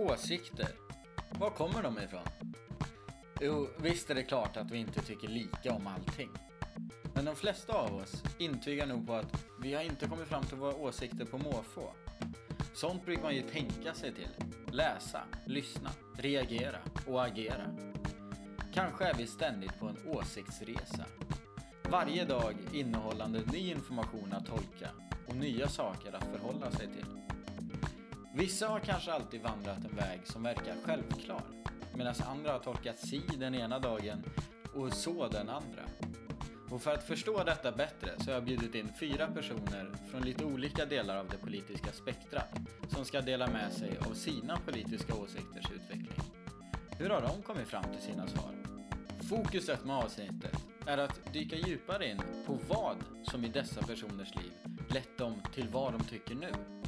Åsikter. Var kommer de ifrån? Jo, visst är det klart att vi inte tycker lika om allting. Men de flesta av oss intygar nog på att vi har inte kommit fram till våra åsikter på måfå. Sånt brukar man ju tänka sig till. Läsa, lyssna, reagera och agera. Kanske är vi ständigt på en åsiktsresa. Varje dag innehållande ny information att tolka och nya saker att förhålla sig till. Vissa har kanske alltid vandrat en väg som verkar självklar medan andra har tolkat si den ena dagen och så den andra. Och för att förstå detta bättre så har jag bjudit in fyra personer från lite olika delar av det politiska spektrat som ska dela med sig av sina politiska åsikters utveckling. Hur har de kommit fram till sina svar? Fokuset med avsnittet är att dyka djupare in på vad som i dessa personers liv lett dem till vad de tycker nu.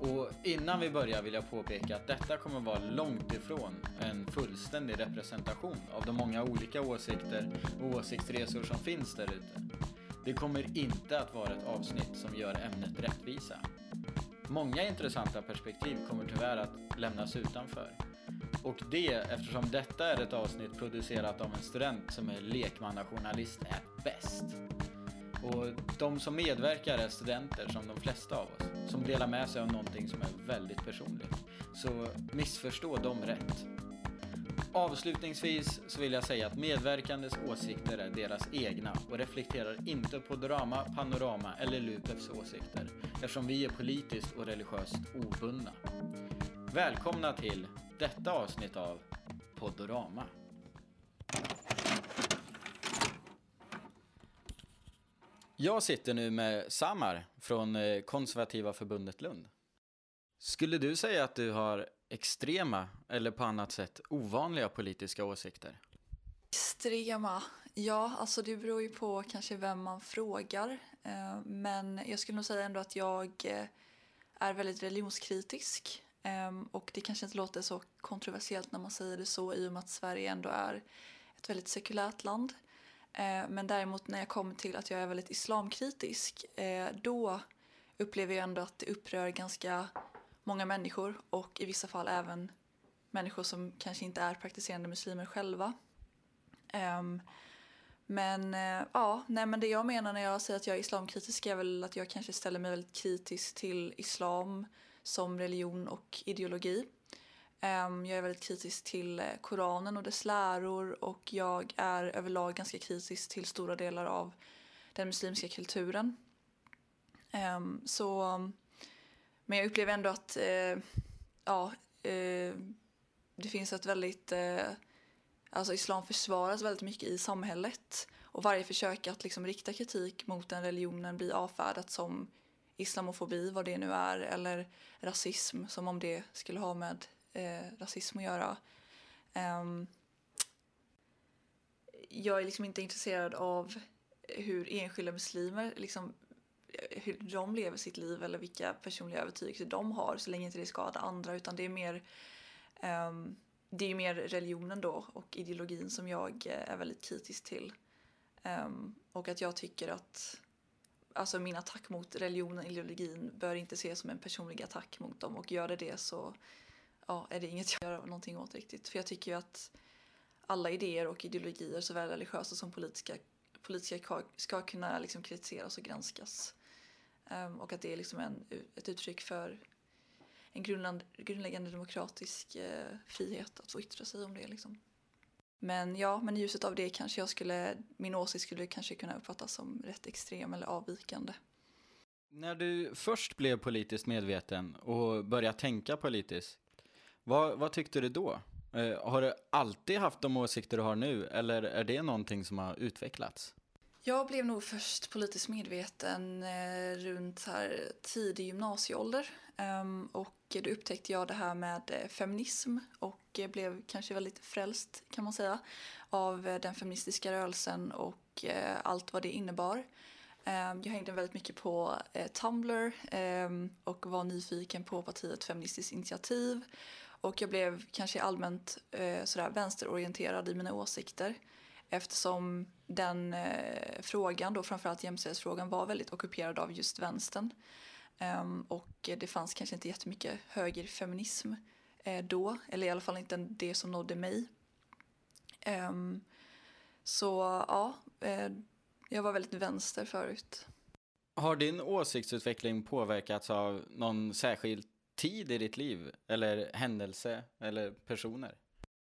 Och innan vi börjar vill jag påpeka att detta kommer vara långt ifrån en fullständig representation av de många olika åsikter och åsiktsresor som finns där ute. Det kommer inte att vara ett avsnitt som gör ämnet rättvisa. Många intressanta perspektiv kommer tyvärr att lämnas utanför. Och det eftersom detta är ett avsnitt producerat av en student som är lekmannajournalist är bäst. Och de som medverkar är studenter som de flesta av oss, som delar med sig av någonting som är väldigt personligt. Så missförstå dem rätt. Avslutningsvis så vill jag säga att medverkandes åsikter är deras egna och reflekterar inte på Drama, Panorama eller Lupefs åsikter eftersom vi är politiskt och religiöst obundna. Välkomna till detta avsnitt av Podorama. Jag sitter nu med Samar från eh, Konservativa förbundet Lund. Skulle du säga att du har extrema eller på annat sätt ovanliga politiska åsikter? Extrema? Ja, alltså det beror ju på kanske vem man frågar. Eh, men jag skulle nog säga ändå att jag eh, är väldigt religionskritisk. Ehm, och det kanske inte låter så kontroversiellt när man säger det så i och med att Sverige ändå är ett väldigt sekulärt land. Eh, men däremot när jag kommer till att jag är väldigt islamkritisk eh, då upplever jag ändå att det upprör ganska många människor och i vissa fall även människor som kanske inte är praktiserande muslimer själva. Ehm, men eh, ja, nej men det jag menar när jag säger att jag är islamkritisk är väl att jag kanske ställer mig väldigt kritisk till islam som religion och ideologi. Ehm, jag är väldigt kritisk till eh, Koranen och dess läror och jag är överlag ganska kritisk till stora delar av den muslimska kulturen. Ehm, så, men jag upplever ändå att eh, ja, eh, det finns ett väldigt Alltså islam försvaras väldigt mycket i samhället och varje försök att liksom rikta kritik mot den religionen blir avfärdat som islamofobi, vad det nu är, eller rasism, som om det skulle ha med eh, rasism att göra. Um, jag är liksom inte intresserad av hur enskilda muslimer liksom, eh, hur de lever sitt liv eller vilka personliga övertygelser de har så länge inte det skadar andra utan det är mer um, det är mer religionen då och ideologin som jag eh, är väldigt kritisk till. Um, och att jag tycker att alltså min attack mot religionen och ideologin bör inte ses som en personlig attack mot dem och gör det det så ja, är det inget jag gör någonting åt riktigt. För jag tycker ju att alla idéer och ideologier, såväl religiösa som politiska, politiska ska kunna liksom kritiseras och granskas. Um, och att det är liksom en, ett uttryck för en grundläggande demokratisk uh, frihet att få yttra sig om det. Liksom. Men ja, men i ljuset av det kanske jag skulle, min åsikt skulle kanske kunna uppfattas som rätt extrem eller avvikande. När du först blev politiskt medveten och började tänka politiskt, vad, vad tyckte du då? Eh, har du alltid haft de åsikter du har nu eller är det någonting som har utvecklats? Jag blev nog först politiskt medveten eh, runt här tidig gymnasieålder. Um, och då upptäckte jag det här med eh, feminism och eh, blev kanske väldigt frälst kan man säga av eh, den feministiska rörelsen och eh, allt vad det innebar. Ehm, jag hängde väldigt mycket på eh, Tumblr ehm, och var nyfiken på partiet Feministiskt initiativ och jag blev kanske allmänt eh, sådär vänsterorienterad i mina åsikter eftersom den eh, frågan, då framförallt jämställdhetsfrågan, var väldigt ockuperad av just vänstern. Um, och det fanns kanske inte jättemycket högerfeminism eh, då, eller i alla fall inte det som nådde mig. Um, så ja, eh, jag var väldigt vänster förut. Har din åsiktsutveckling påverkats av någon särskild tid i ditt liv? Eller händelse? Eller personer?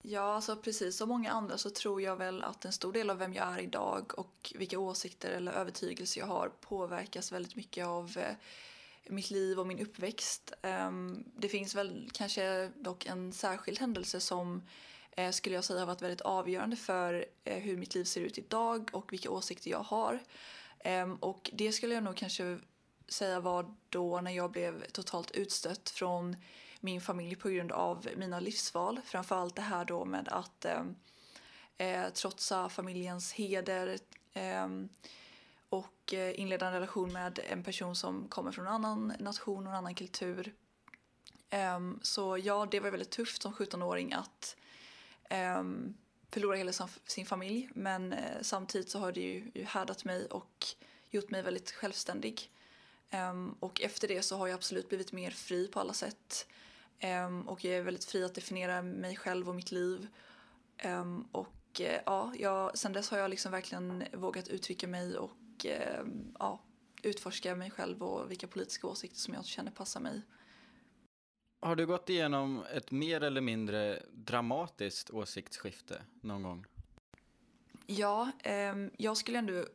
Ja, alltså precis som många andra så tror jag väl att en stor del av vem jag är idag och vilka åsikter eller övertygelser jag har påverkas väldigt mycket av eh, mitt liv och min uppväxt. Ehm, det finns väl kanske dock en särskild händelse som eh, skulle jag säga har varit väldigt avgörande för eh, hur mitt liv ser ut idag och vilka åsikter jag har. Ehm, och det skulle jag nog kanske säga var då när jag blev totalt utstött från min familj på grund av mina livsval. Framförallt det här då med att eh, eh trotsa familjens heder ehm, eh, och inleda en relation med en person som kommer från en annan nation och en annan kultur. Eh, så ja, det var väldigt tufft som 17-åring att eh, förlora hela sin familj. Men eh, samtidigt så har det ju, ju härdat mig och gjort mig väldigt självständig. Um, och efter det så har jag absolut blivit mer fri på alla sätt. Um, och jag är väldigt fri att definiera mig själv och mitt liv. Um, och uh, ja, jag, sen dess har jag liksom verkligen vågat uttrycka mig och ja, utforska mig själv och vilka politiska åsikter som jag känner passar mig. Har du gått igenom ett mer eller mindre dramatiskt åsiktsskifte någon gång? Ja, um, jag skulle ändå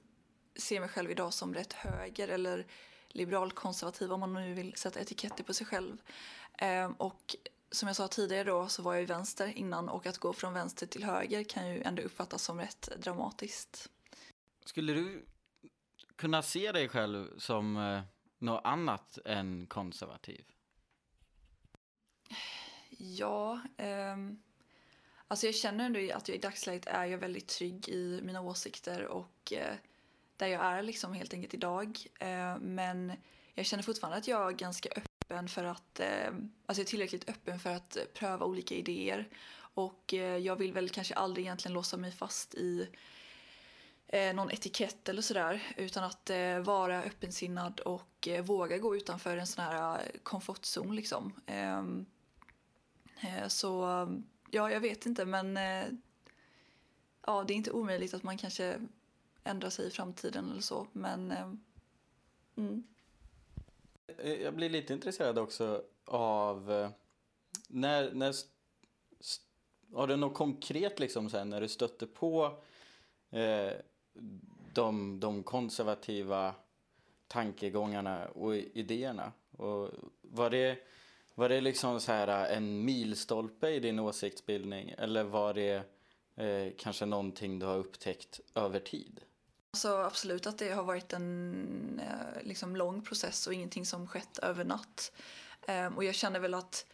se mig själv idag som rätt höger eller liberalkonservativ om man nu vill sätta etiketter på sig själv. Ehm, och som jag sa tidigare då så var jag ju vänster innan och att gå från vänster till höger kan ju ändå uppfattas som rätt dramatiskt. Skulle du kunna se dig själv som eh, något annat än konservativ? Ja, eh, alltså jag känner ändå att jag i dagsläget är jag väldigt trygg i mina åsikter och eh, där jag är liksom helt enkelt idag. Eh, men jag känner fortfarande att jag är ganska öppen för att, eh, alltså jag är tillräckligt öppen för att pröva olika idéer. Och eh, jag vill väl kanske aldrig egentligen låsa mig fast i någon etikett eller sådär utan att vara öppensinnad och våga gå utanför en sån här komfortzon liksom. Ehm, så ja, jag vet inte men ja, det är inte omöjligt att man kanske ändra sig i framtiden eller så. Men eh, mm. Eh, jag blir lite intresserad också av eh, när, när har du något konkret liksom sen när du stötte på eh, de, de konservativa tankegångarna och idéerna? Och var det, var det liksom så här eh, en milstolpe i din åsiktsbildning eller var det eh, kanske någonting du har upptäckt över tid? Så absolut att det har varit en eh, liksom lång process och ingenting som skett över natt. Ehm, och jag känner väl att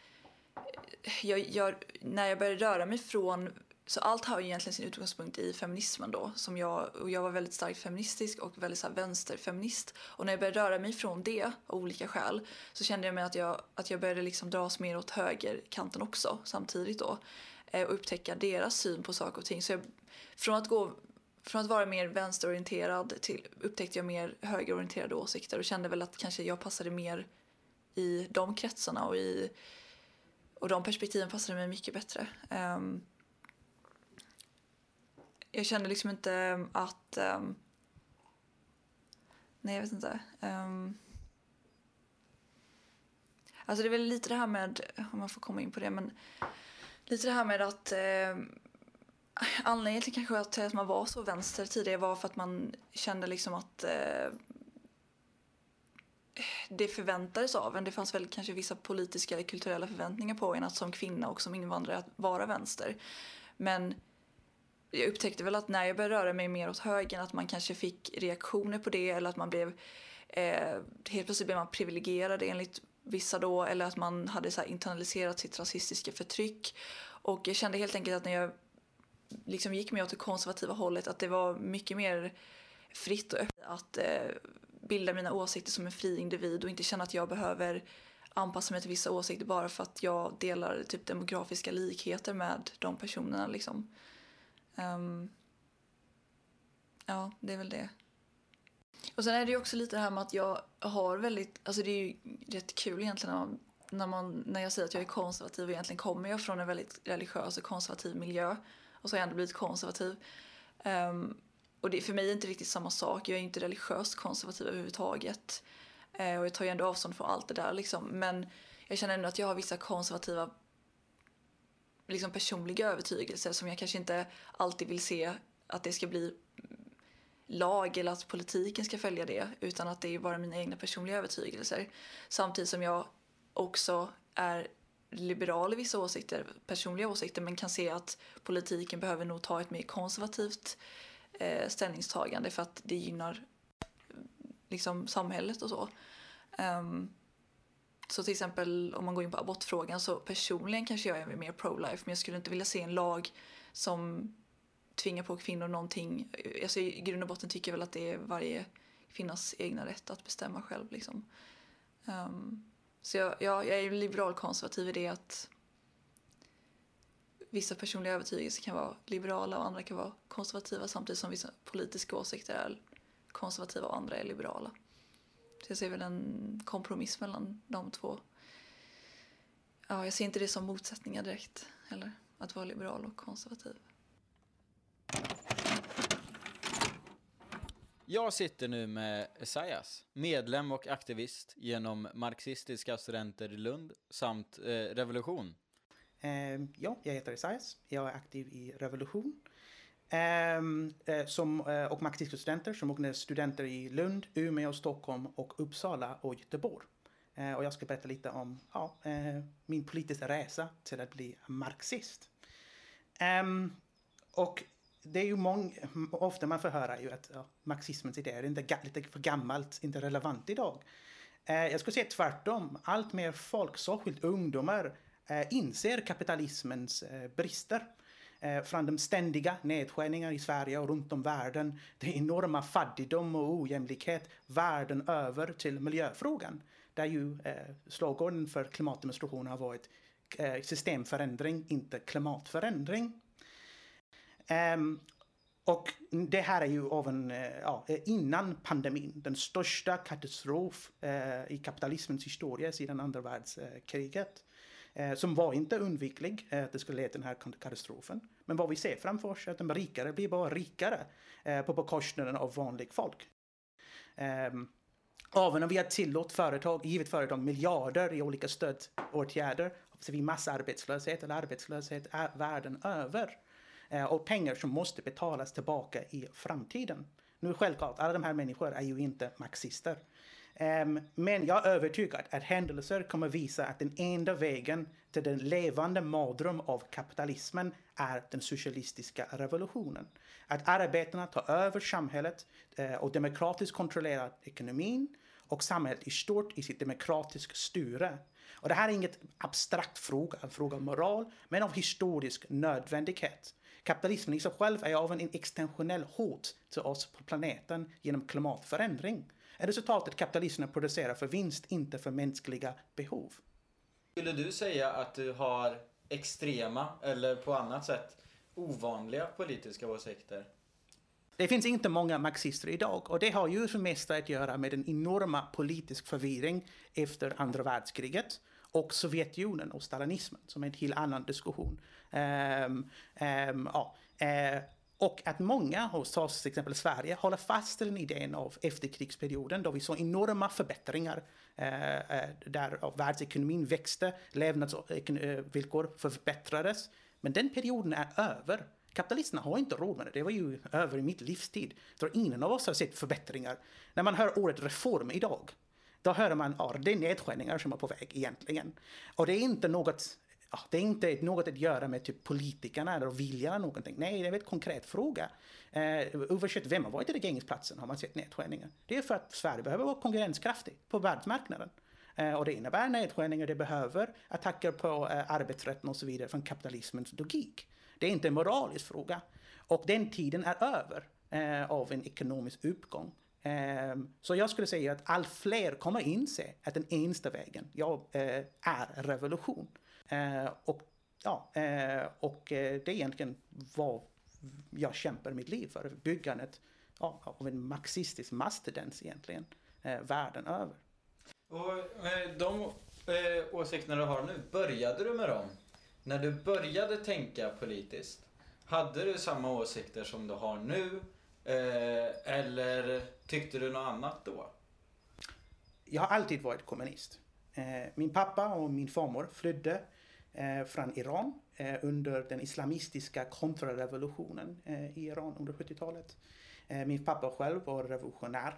eh, jag, jag, när jag började röra mig från så allt har egentligen sin utgångspunkt i feminismen då. Som jag, och jag var väldigt starkt feministisk och väldigt så här vänsterfeminist. Och när jag började röra mig från det av olika skäl så kände jag mig att jag, att jag började liksom dras mer åt högerkanten också samtidigt då. Eh, och upptäcka deras syn på saker och ting. Så jag, från att gå från att vara mer vänsterorienterad till, upptäckte jag mer högerorienterade åsikter och kände väl att kanske jag passade mer i de kretsarna och i och de perspektiven passade mig mycket bättre. Um, jag kände liksom inte att um, nej jag vet inte. Um, alltså det är väl lite det här med, om man får komma in på det, men lite det här med att Anledningen till kanske att, att man var så vänster tidigare var för att man kände liksom att eh, det förväntades av en. Det fanns väl kanske vissa politiska eller kulturella förväntningar på en att som kvinna och som invandrare att vara vänster. Men jag upptäckte väl att när jag började röra mig mer åt höger att man kanske fick reaktioner på det eller att man blev eh, helt plötsligt blev man privilegierad enligt vissa då eller att man hade så internaliserat sitt rasistiska förtryck. Och jag kände helt enkelt att när jag liksom gick mer åt det konservativa hållet, att det var mycket mer fritt och öppet att eh, bilda mina åsikter som en fri individ och inte känna att jag behöver anpassa mig till vissa åsikter bara för att jag delar typ demografiska likheter med de personerna liksom. Um, ja, det är väl det. Och sen är det ju också lite det här med att jag har väldigt, alltså det är ju rätt kul egentligen när, man, när jag säger att jag är konservativ och egentligen kommer jag från en väldigt religiös och konservativ miljö och så har jag ändå blivit konservativ. Um, och det, för mig är det inte riktigt samma sak. Jag är inte religiöst konservativ överhuvudtaget. Uh, och jag tar ju ändå avstånd från allt det där liksom. Men jag känner ändå att jag har vissa konservativa liksom personliga övertygelser som jag kanske inte alltid vill se att det ska bli lag eller att politiken ska följa det utan att det är bara mina egna personliga övertygelser. Samtidigt som jag också är liberal i vissa åsikter, personliga åsikter men kan se att politiken behöver nog ta ett mer konservativt eh, ställningstagande för att det gynnar liksom samhället och så. Um, så till exempel om man går in på abortfrågan så personligen kanske jag är mer pro-life men jag skulle inte vilja se en lag som tvingar på kvinnor någonting. Alltså I grund och botten tycker jag väl att det är varje kvinnas egna rätt att bestämma själv. Liksom. Um, så jag, ja, jag är liberal konservativ i det att vissa personliga övertygelser kan vara liberala och andra kan vara konservativa samtidigt som vissa politiska åsikter är konservativa och andra är liberala. Så jag ser väl en kompromiss mellan de två. Ja, jag ser inte det som motsättningar direkt heller, att vara liberal och konservativ. Jag sitter nu med Esaias, medlem och aktivist genom Marxistiska studenter i Lund samt eh, Revolution. Eh, ja, jag heter Esaias. Jag är aktiv i Revolution. Ehm, eh, som, eh, och marxistiska studenter som är studenter i Lund, Umeå, Stockholm och Uppsala och Göteborg. Eh, och jag ska berätta lite om ja, eh, min politiska resa till att bli marxist. Ehm, och det är ju många, ofta man får höra ju att ja, marxismens idéer är inte lite för gammalt, inte relevant idag. Eh, jag skulle säga tvärtom. Allt mer folk, särskilt ungdomar, eh, inser kapitalismens eh, brister. Eh, från de ständiga nedskärningar i Sverige och runt om världen, det enorma fattigdom och ojämlikhet världen över till miljöfrågan. Där ju eh, slagorden för klimatdemonstrationer har varit eh, systemförändring, inte klimatförändring. Um, och det här är ju av eh, ja, eh, innan pandemin, den största katastrof eh, i kapitalismens historia sedan andra världskriget. Eh, som var inte undviklig, eh, att det skulle leda till den här katastrofen. Men vad vi ser framför oss är att de rikare blir bara rikare eh, på bekostnaden av vanligt folk. Ehm, även om vi har tillåtit företag, givit företag miljarder i olika stödåtgärder, så vi massarbetslöshet eller arbetslöshet världen över. Eh, och pengar som måste betalas tillbaka i framtiden. Nu självklart, alla de här människorna är ju inte marxister. Ehm, men jag är övertygad att händelser kommer visa att den enda vägen till den levande mardröm av kapitalismen är den socialistiska revolutionen. Att arbetarna tar över samhället eh, och demokratiskt kontrollerar ekonomin och samhället i stort i sitt demokratiska styre. Och det här är inget abstrakt fråga, en fråga om moral, men av historisk nödvändighet. Kapitalismen i sig själv är av en extensionell hot till oss på planeten genom klimatförändring. Är resultatet kapitalismen producerar för vinst, inte för mänskliga behov. Skulle du säga att du har extrema eller på annat sätt ovanliga politiska åsikter? Det finns inte många marxister idag och det har ju för mest att göra med den enorma politisk förvirring efter andra världskriget och Sovjetunionen och stalinismen som är en helt annan diskussion. Um, um, ja, uh, och att många hos oss, till exempel Sverige, håller fast vid den idén av efterkrigsperioden då vi såg enorma förbättringar uh, där världsekonomin växte, levnadsvillkor förbättrades. Men den perioden är över. Kapitalisterna har inte råd med det. Det var ju över i mitt livstid. Så ingen av oss har sett förbättringar. När man hör ordet reform idag, då hör man att ja, det är nedskärningar som är på väg egentligen. Och det är inte något ja, det är inte något att göra med typ politikerna eller viljan eller någonting. Nej, det är en konkret fråga. Eh, oavsett vem har varit i regeringsplatsen har man sett nedskärningar. Det är för att Sverige behöver vara konkurrenskraftig på världsmarknaden. Eh, och det innebär nedskärningar, det behöver attacker på eh, arbetsrätten och så vidare från kapitalismens logik. Det är inte en moralisk fråga. Och den tiden är över eh, av en ekonomisk uppgång. Ehm, så jag skulle säga att allt fler kommer inse att den enda vägen ja, eh, är revolution. Eh, och ja, eh, och det är egentligen vad jag kämpar mitt liv för. Byggandet ja, av en marxistisk masstendens egentligen, världen över. Och de åsikterna du har nu, började du med dem? När du började tänka politiskt, hade du samma åsikter som du har nu? Eh, eller tyckte du något annat då? Jag har alltid varit kommunist. Eh, min pappa och min farmor flydde eh, från Iran under den islamistiska kontrarevolutionen i Iran under 70-talet. Min pappa själv var revolutionär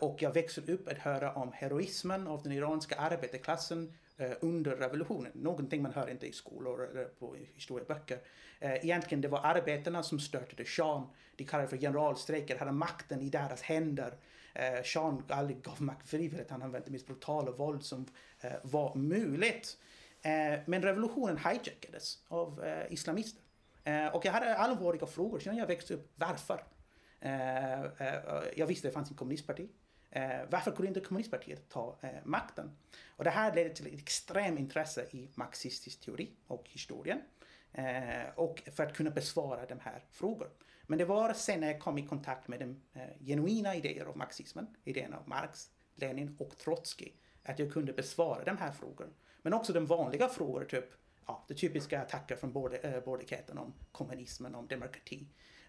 och jag växte upp att höra om heroismen av den iranska arbetarklassen Eh, under revolutionen. Någonting man hör inte i skolor eller på historieböcker. Eh, egentligen det var arbetarna som störtade shahen. De kallade för generalstrejker, hade makten i deras händer. Eh, Sean aldrig gav makt frivilligt, han använde mest brutala våld som eh, var möjligt. Eh, men revolutionen hijackades av eh, islamister. Eh, och jag hade allvarliga frågor sedan jag växte upp. Varför? Eh, eh, jag visste att det fanns en kommunistparti. Eh, varför kunde inte kommunistpartiet ta eh, makten? Och det här ledde till ett extremt intresse i marxistisk teori och historien. Eh, och för att kunna besvara de här frågorna. Men det var sen när jag kom i kontakt med de eh, genuina idéer av marxismen, idéerna av Marx, Lenin och Trotsky, att jag kunde besvara de här frågorna. Men också de vanliga frågor, typ ja, de typiska attacker från borgerligheten om kommunismen, om demokrati.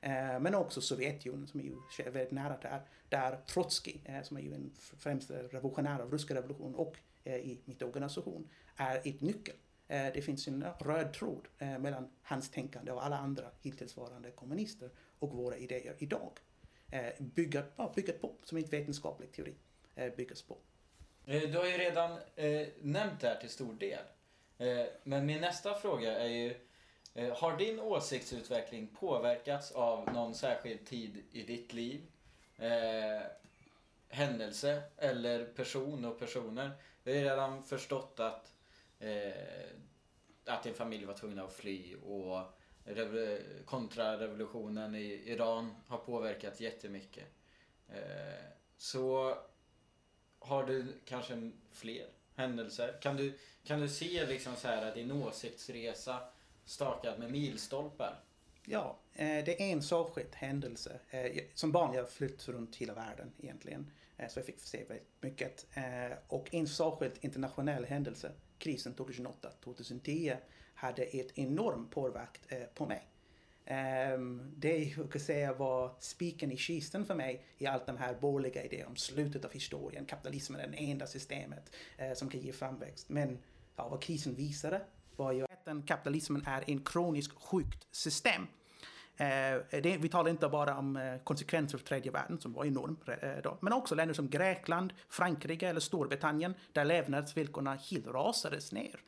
Eh, men också Sovjetunionen som är ju väldigt nära där, där Trotskij, eh, som är ju en främst revolutionär av ryska revolutionen och eh, i mitt organisation, är ett nyckel. Det finns en röd tråd mellan hans tänkande och alla andra hittillsvarande kommunister och våra idéer idag. Eh, bygger, på, som en vetenskaplig teori eh, byggs på. Du har ju redan nämnt det här till stor del. Men min nästa fråga är ju, Eh, har din åsiktsutveckling påverkats av någon särskild tid i ditt liv? Eh, händelse eller person och personer? Vi har redan förstått att, eh, att din familj var tvungna att fly och kontrarevolutionen i Iran har påverkat jättemycket. Eh, så har du kanske fler händelser? Kan du, kan du se liksom så här din åsiktsresa stakad med milstolpar? Ja, eh, det är en särskild händelse. Eh, som barn jag flytt runt hela världen egentligen. Eh, så jag fick se väldigt mycket. Och en särskild internationell händelse, krisen 2008-2010, hade ett enorm påverkan på mig. Ehm, det jag kan säga var spiken i kisten för mig i allt de här borgerliga idéer om slutet av historien. Kapitalismen är det enda systemet som kan ge framväxt. Men ja, vad krisen visade var ju att kapitalismen är en kroniskt sjukt system. Eh, det, vi talar inte bara om eh, konsekvenser för tredje världen som var enorm eh, då, men också länder som Grekland, Frankrike eller Storbritannien där levnadsvillkoren helt rasades ner.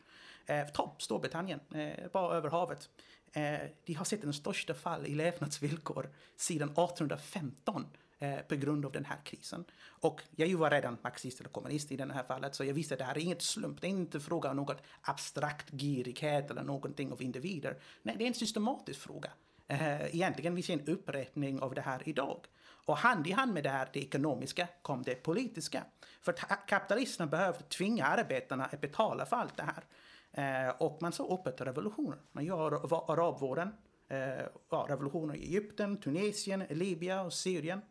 Eh, topp Storbritannien, eh, bara över havet. Eh, de har sett den största fall i levnadsvillkor sedan 1815 eh, på grund av den här krisen. Och jag var redan marxist eller kommunist i det här fallet, så jag visste att det här är inget slump. Det är inte fråga om något abstrakt girighet eller någonting av individer. Nej, det är en systematisk fråga. Eh, egentligen vi ser en upprepning av det här idag. Och hand i hand med det här, det ekonomiska, kom det politiska. För kapitalisterna behövde tvinga arbetarna att betala för allt det här. Eh, och man såg öppet revolutioner. Man gör arabvåren, eh, ja, revolutioner i Egypten, Tunisien, Libyen och Syrien.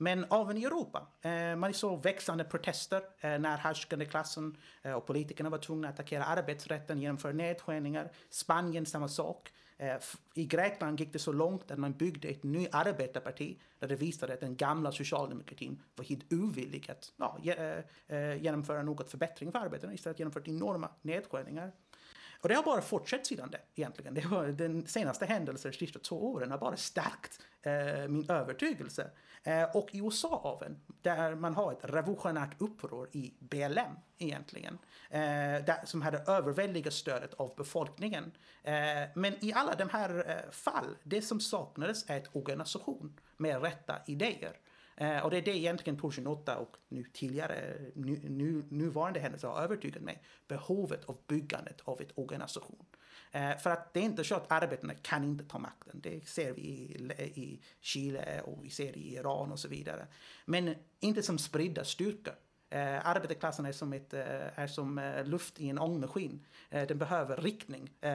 Men även i Europa. Eh, man såg växande protester eh, när härskande klassen eh, och politikerna var tvungna att attackera arbetsrätten, genomföra nedskärningar. Spanien samma sak. I Grekland gick det så långt att man byggde ett nytt arbetarparti där det visade att den gamla socialdemokratin var helt ovillig att ja, genomföra något förbättring för arbetarna istället genomfört enorma nedskärningar. Och det har bara fortsatt sedan det egentligen. Det var den senaste händelsen de sista två åren har bara stärkt eh, min övertygelse. Eh, och i USA även, där man har ett revolutionärt uppror i BLM egentligen. Eh, där, som hade överväldigat stödet av befolkningen. Eh, men i alla de här eh, fall, det som saknades är ett organisation med rätta idéer. Eh, och det är det egentligen 2008 och nu tidigare, nu, nu, nuvarande händelser har övertygat mig. Behovet av byggandet av ett organisation. Eh, för att det är inte så att arbetarna kan inte ta makten. Det ser vi i, i Chile och vi ser i Iran och så vidare. Men inte som spridda styrkor. Eh, arbetarklassen är som, ett, eh, är som eh, luft i en ångmaskin. Eh, den behöver riktning eh,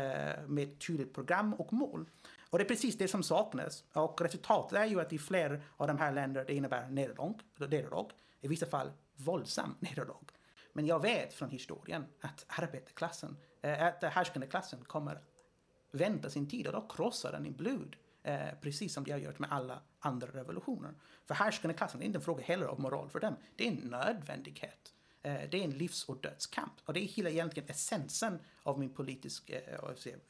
med ett tydligt program och mål. Och det är precis det som saknas. Och resultatet är ju att i fler av de här länderna det innebär nederlag, nederlag i vissa fall våldsam nederlag. Men jag vet från historien att arbetarklassen, eh, att härskande klassen kommer vänta sin tid och då krossar den i blod. Eh, precis som de har gjort med alla andra revolutioner. För härskande klassen är inte en fråga heller av moral för dem. Det är en nödvändighet. Eh, det är en livs och dödskamp. Och det är hela egentligen essensen av min politiska eh,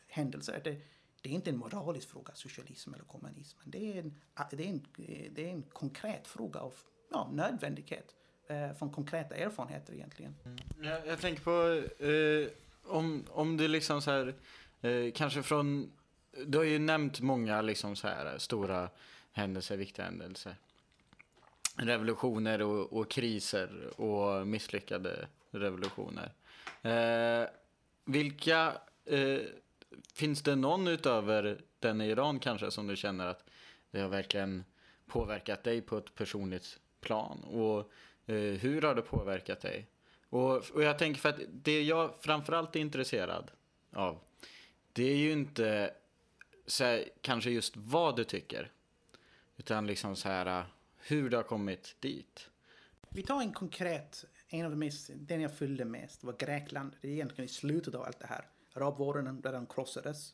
händelse. Det, det är inte en moralisk fråga, socialism eller kommunism. Det är en, det är en, det är en konkret fråga av ja, nödvändighet eh, från konkreta erfarenheter egentligen. Mm. Jag, jag tänker på eh, om, om du liksom så här, eh, kanske från, du har ju nämnt många liksom så här stora händelser, viktiga händelser. Revolutioner och, och kriser och misslyckade revolutioner. Eh, vilka eh, Finns det någon utöver den i Iran kanske som du känner att det har verkligen påverkat dig på ett personligt plan? Och eh, hur har det påverkat dig? Och, och jag tänker för att det jag framförallt är intresserad av det är ju inte så här, kanske just vad du tycker utan liksom så här hur du har kommit dit. Vi tar en konkret, en av de mest, den jag följde mest var Grekland. Det är egentligen i slutet av allt det här arabvåren där den krossades.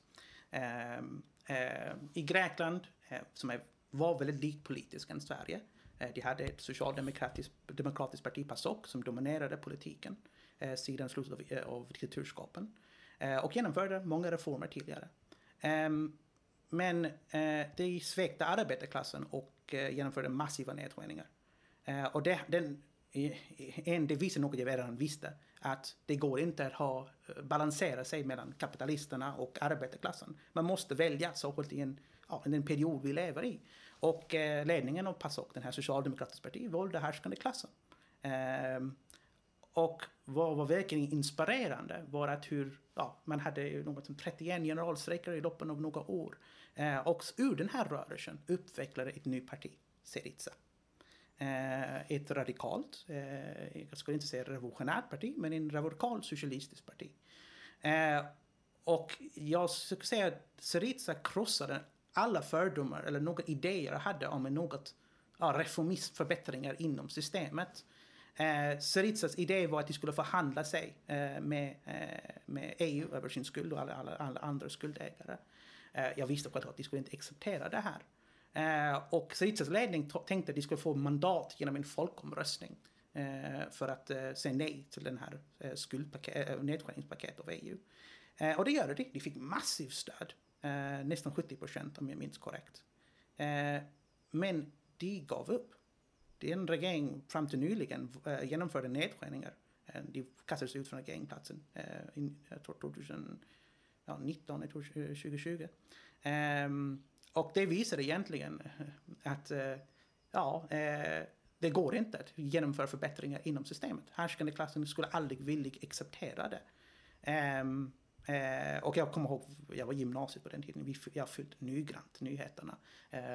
Eh, eh, I Grekland, eh, som är, var väldigt likt politiskt än Sverige, eh, de hade ett socialdemokratiskt demokratiskt parti, PASOK, som dominerade politiken eh, sedan slutet av, eh, av diktaturskapen eh, och genomförde många reformer tidigare. Ehm, men eh, de svekte arbetarklassen och eh, genomförde massiva nedskärningar. och det, den, en, det visar något jag redan visste, att det går inte att ha, eh, balansera sig mellan kapitalisterna och arbetarklassen. Man måste välja, särskilt i en, ja, den period vi lever i. Och eh, ledningen av PASOK, den här socialdemokratiska partiet, valde härskande klassen. Eh, och vad var verkligen inspirerande var att hur, ja, man hade något som 31 generalstrejker i loppen av några år. Eh, och ur den här rörelsen utvecklade ett nytt parti, Syriza. Eh, ett radikalt, eh, jag skulle inte säga revolutionärt parti, men en radikal socialistiskt parti. Eh, och jag skulle säga att Syriza krossade alla fördomar eller några idéer jag hade om något ja, reformistförbättringar inom systemet. Eh, Syrizas idé var att de skulle förhandla sig eh, med, eh, med EU över sin skuld och alla, alla, alla andra skuldägare. Eh, jag visste självklart att de skulle inte acceptera det här. Eh, och Syrizas ledning tänkte att de skulle få mandat genom en folkomröstning eh, för att eh, säga nej till den här eh, eh nedskärningspaketet av EU. Eh, och det gör de. De fick massivt stöd. Eh, nästan 70 procent om jag minns korrekt. Eh, men de gav upp. Den regering fram till nyligen eh, genomförde nedskärningar. Eh, de kastades ut från regeringsplatsen, eh, 2019, 2020. Och det visar egentligen eh, att eh, ja, eh, det går inte att genomföra förbättringar inom systemet. Härskande klassen skulle aldrig villig acceptera det. Um, och jag kommer ihåg, jag var gymnasiet på den tiden, jag följde noggrant nyheterna,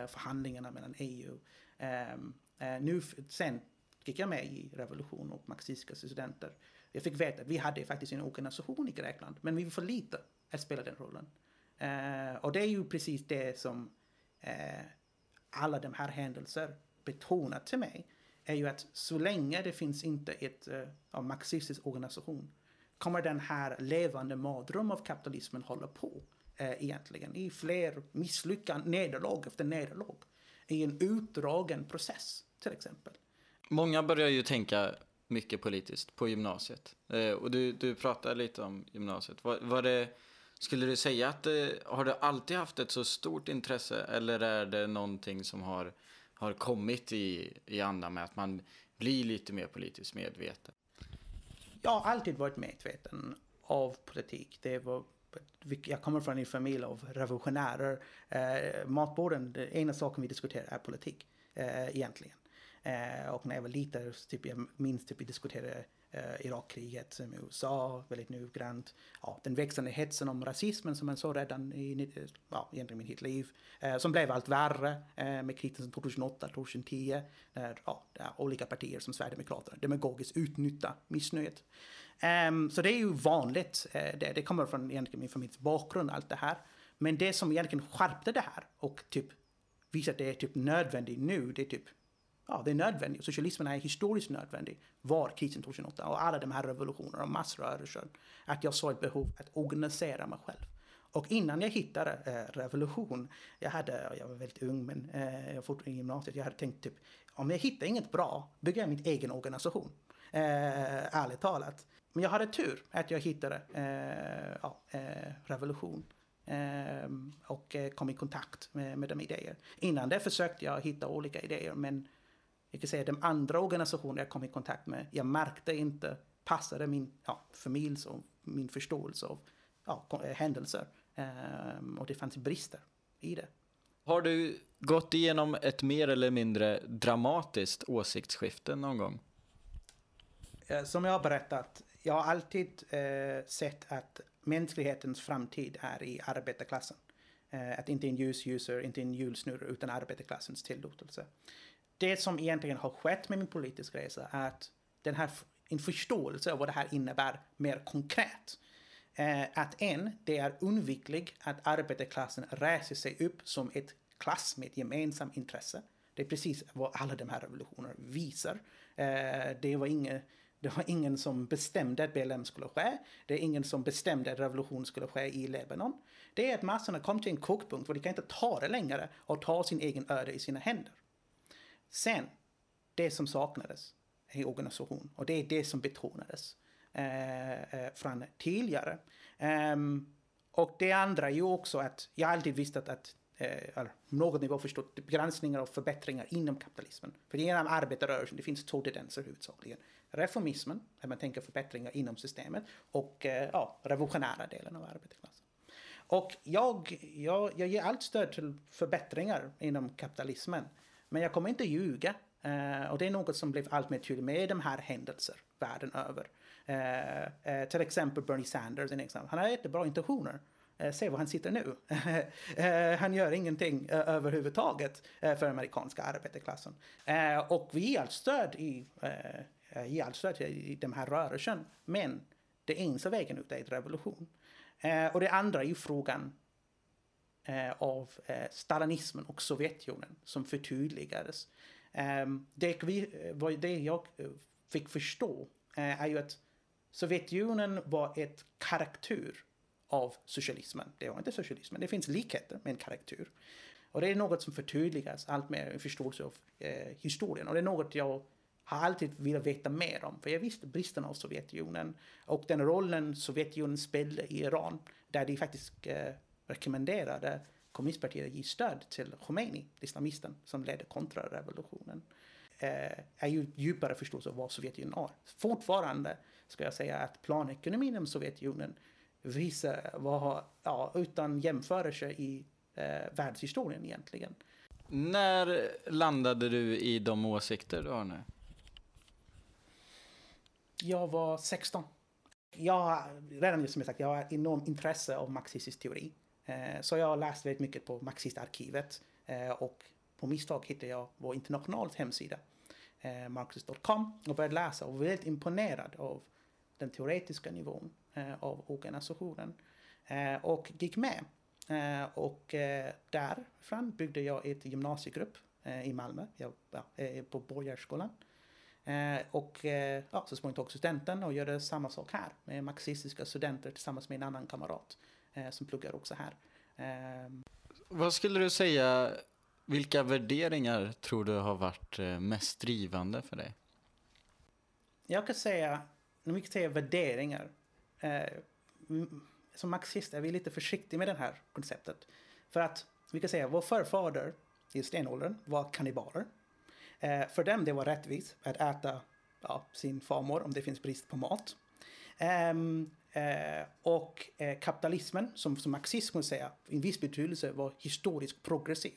förhandlingarna mellan EU. Um, ehm, nu, sen gick jag med i revolution och marxistiska studenter. Jag fick veta att vi hade faktiskt en organisation i Grekland, men vi var för lite att spela den rollen. Eh, och det är ju precis det som eh, alla de här händelser betonar till mig. Är ju att så länge det finns inte ett eh, marxistisk organisation kommer den här levande mardröm av kapitalismen hålla på eh, egentligen i fler misslyckanden, nederlag efter nederlag. I en utdragen process till exempel. Många börjar ju tänka mycket politiskt på gymnasiet. Eh, och du, du pratade lite om gymnasiet. Var, var det skulle du säga att det, har du alltid haft ett så stort intresse eller är det någonting som har, har kommit i, i andan med att man blir lite mer politiskt medveten? Jag har alltid varit medveten av politik. Det var, jag kommer från en familj av revolutionärer. Eh, matborden, den ena saken vi diskuterar är politik eh, egentligen. Eh, och när jag var liten, typ, jag minns typ vi diskuterade eh, Irakkriget med USA väldigt noggrant. Ja, den växande hetsen om rasismen som man såg redan i ja, egentligen mitt liv. Eh, som blev allt värre eh, med krisen 2008-2010. När ja, olika partier som Sverigedemokraterna demagogiskt utnyttjar missnöjet. Um, så det är ju vanligt. Eh, det, det kommer från egentligen min familjs bakgrund, allt det här. Men det som egentligen skärpte det här och typ visar att det är typ nödvändigt nu, det är typ ja, det är nödvändigt. Socialismen är historiskt nödvändig. Var krisen 2008 och alla de här revolutionerna och massrörelser. Att jag såg ett behov att organisera mig själv. Och innan jag hittade eh, revolution, jag, hade, jag var väldigt ung men eh, jag var fortfarande i gymnasiet, jag hade tänkt typ om jag hittar inget bra, bygger jag min egen organisation. Eh, ärligt talat. Men jag hade tur att jag hittade eh, ja, eh, revolution eh, och eh, kom i kontakt med, med de idéer. Innan det försökte jag hitta olika idéer men jag kan säga de andra organisationer jag kom i kontakt med, jag märkte inte passade min ja, familjs och min förståelse av ja, händelser. Um, och det fanns brister i det. Har du gått igenom ett mer eller mindre dramatiskt åsiktsskifte någon gång? Eh, som jag har berättat, jag har alltid eh, sett att mänsklighetens framtid är i arbetarklassen. Eh, att inte en ljusljuser, inte en julsnurra, utan arbetarklassens tillåtelse. Det som egentligen har skett med min politiska resa är att den här, en förståelse av vad det här innebär mer konkret. Eh, att en, det är undvikligt att arbetarklassen reser sig upp som ett klass med ett gemensamt intresse. Det är precis vad alla de här revolutionerna visar. Eh, det var ingen det var ingen som bestämde att BLM skulle ske. Det är ingen som bestämde att revolution skulle ske i Lebanon. Det är att massorna kom till en kokpunkt där de kan inte ta det längre och ta sin egen öde i sina händer. Sen, det som saknades i organisation och det är det som betonades eh, eh från tidigare. Um, och det andra är ju också att jag alltid visste att, att eh, eller någon nivå förstått begränsningar och förbättringar inom kapitalismen. För inom arbetarrörelsen, det finns två tendenser huvudsakligen. Reformismen, där man tänker förbättringar inom systemet, och eh, ja, revolutionära delen av arbetarklassen. Och jag, jag, jag ger allt stöd till förbättringar inom kapitalismen. Men jag kommer inte ljuga. Eh, och det är något som blev allt mer tydligt med de här händelser världen över. Eh, eh till exempel Bernie Sanders, en exempel. han har jättebra intentioner. Eh, se var han sitter nu. Eh, han gör ingenting överhuvudtaget för amerikanska arbetarklassen. och vi ger allt stöd i, ger allt stöd i den här rörelsen. Men det enda vägen ut är en revolution. och det andra är ju frågan Eh, av eh, stalinismen och Sovjetunionen som förtydligades. det, vi, det jag eh, fick förstå är ju att Sovjetunionen var ett karaktär av socialismen. Det var inte socialismen, det finns likheter med en karaktär. Och det är något som förtydligas allt mer i förståelse av eh, historien. Och det är något jag har alltid velat veta mer om. För jag visste bristerna av Sovjetunionen och den rollen Sovjetunionen spelade i Iran. Där de faktiskt eh, rekommenderade kommunistpartiet att ge stöd till Khomeini, islamisten som ledde kontrarevolutionen. Eh, är ju djupare förståelse av vad Sovjetunionen är. Fortfarande ska jag säga att planekonomin inom Sovjetunionen visar vad, ja, utan jämförelse i eh, världshistorien egentligen. När landade du i de åsikter du har nu? Jag var 16. Jag har redan som jag sagt, jag har enormt intresse av marxistisk teori. Eh, så jag har läst väldigt mycket på Marxistarkivet eh, och på misstag hittade jag vår internationals hemsida, eh, marxist.com, och började läsa och var väldigt imponerad av den teoretiska nivån av organisationen. Och gick med. Och därifrån byggde jag ett gymnasiegrupp i Malmö, jag, på Borgarskolan. och ja, så småningom tog studenten och gjorde samma sak här med marxistiska studenter tillsammans med en annan kamrat som pluggar också här. Vad skulle du säga, vilka värderingar tror du har varit mest drivande för dig? Jag kan säga när vi säger värderingar, eh, som marxister är vi lite försiktiga med det här konceptet. För att vi kan säga vår förfader i stenåldern var kannibaler. Eh, för dem det var rättvist att äta ja, sin farmor om det finns brist på mat. Um, eh, och eh, kapitalismen, som, som marxism skulle säga, i en viss betydelse var historiskt progressiv.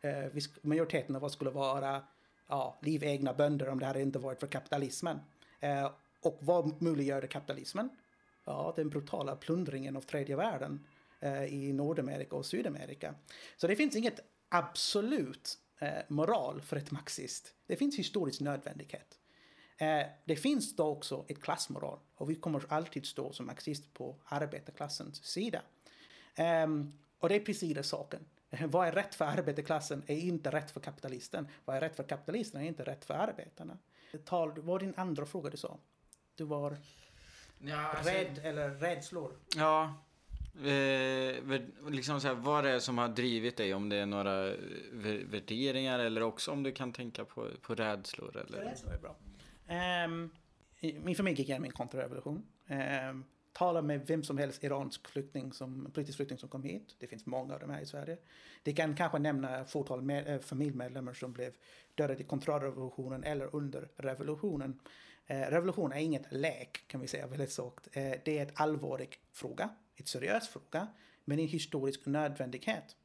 Eh, majoriteten av oss skulle vara ja, livegna bönder om det hade inte varit för kapitalismen. Eh, och vad möjliggjorde kapitalismen? Ja, den brutala plundringen av tredje världen eh, i Nordamerika och Sydamerika. Så det finns inget absolut eh, moral för ett marxist. Det finns historisk nödvändighet. Eh, det finns då också ett klassmoral och vi kommer alltid stå som marxist på arbetarklassens sida. Um, och det är precis det saken. Vad är rätt för arbetarklassen är inte rätt för kapitalisten. Vad är rätt för kapitalisten är inte rätt för arbetarna. Tal, vad var din andra fråga du sa? Du var Ja, alltså, rädd eller rädslor? Ja. Eh, liksom så här, vad det är som har drivit dig, om det är några eh, vär- värderingar eller också om du kan tänka på, på rädslor eller... Rädslor är bra. Um, min familj gick igenom en kontrarevolution. Um, tala med vem som helst iransk flykting som, politisk flykting som kom hit. Det finns många av dem här i Sverige. Det kan kanske nämna fåtal med, äh, familjemedlemmar som blev dödade i kontrarevolutionen eller under revolutionen. Eh, revolution är inget lek kan vi säga väldigt sagt. Eh, det är ett allvarlig fråga, ett seriös fråga, men en historisk nödvändighet.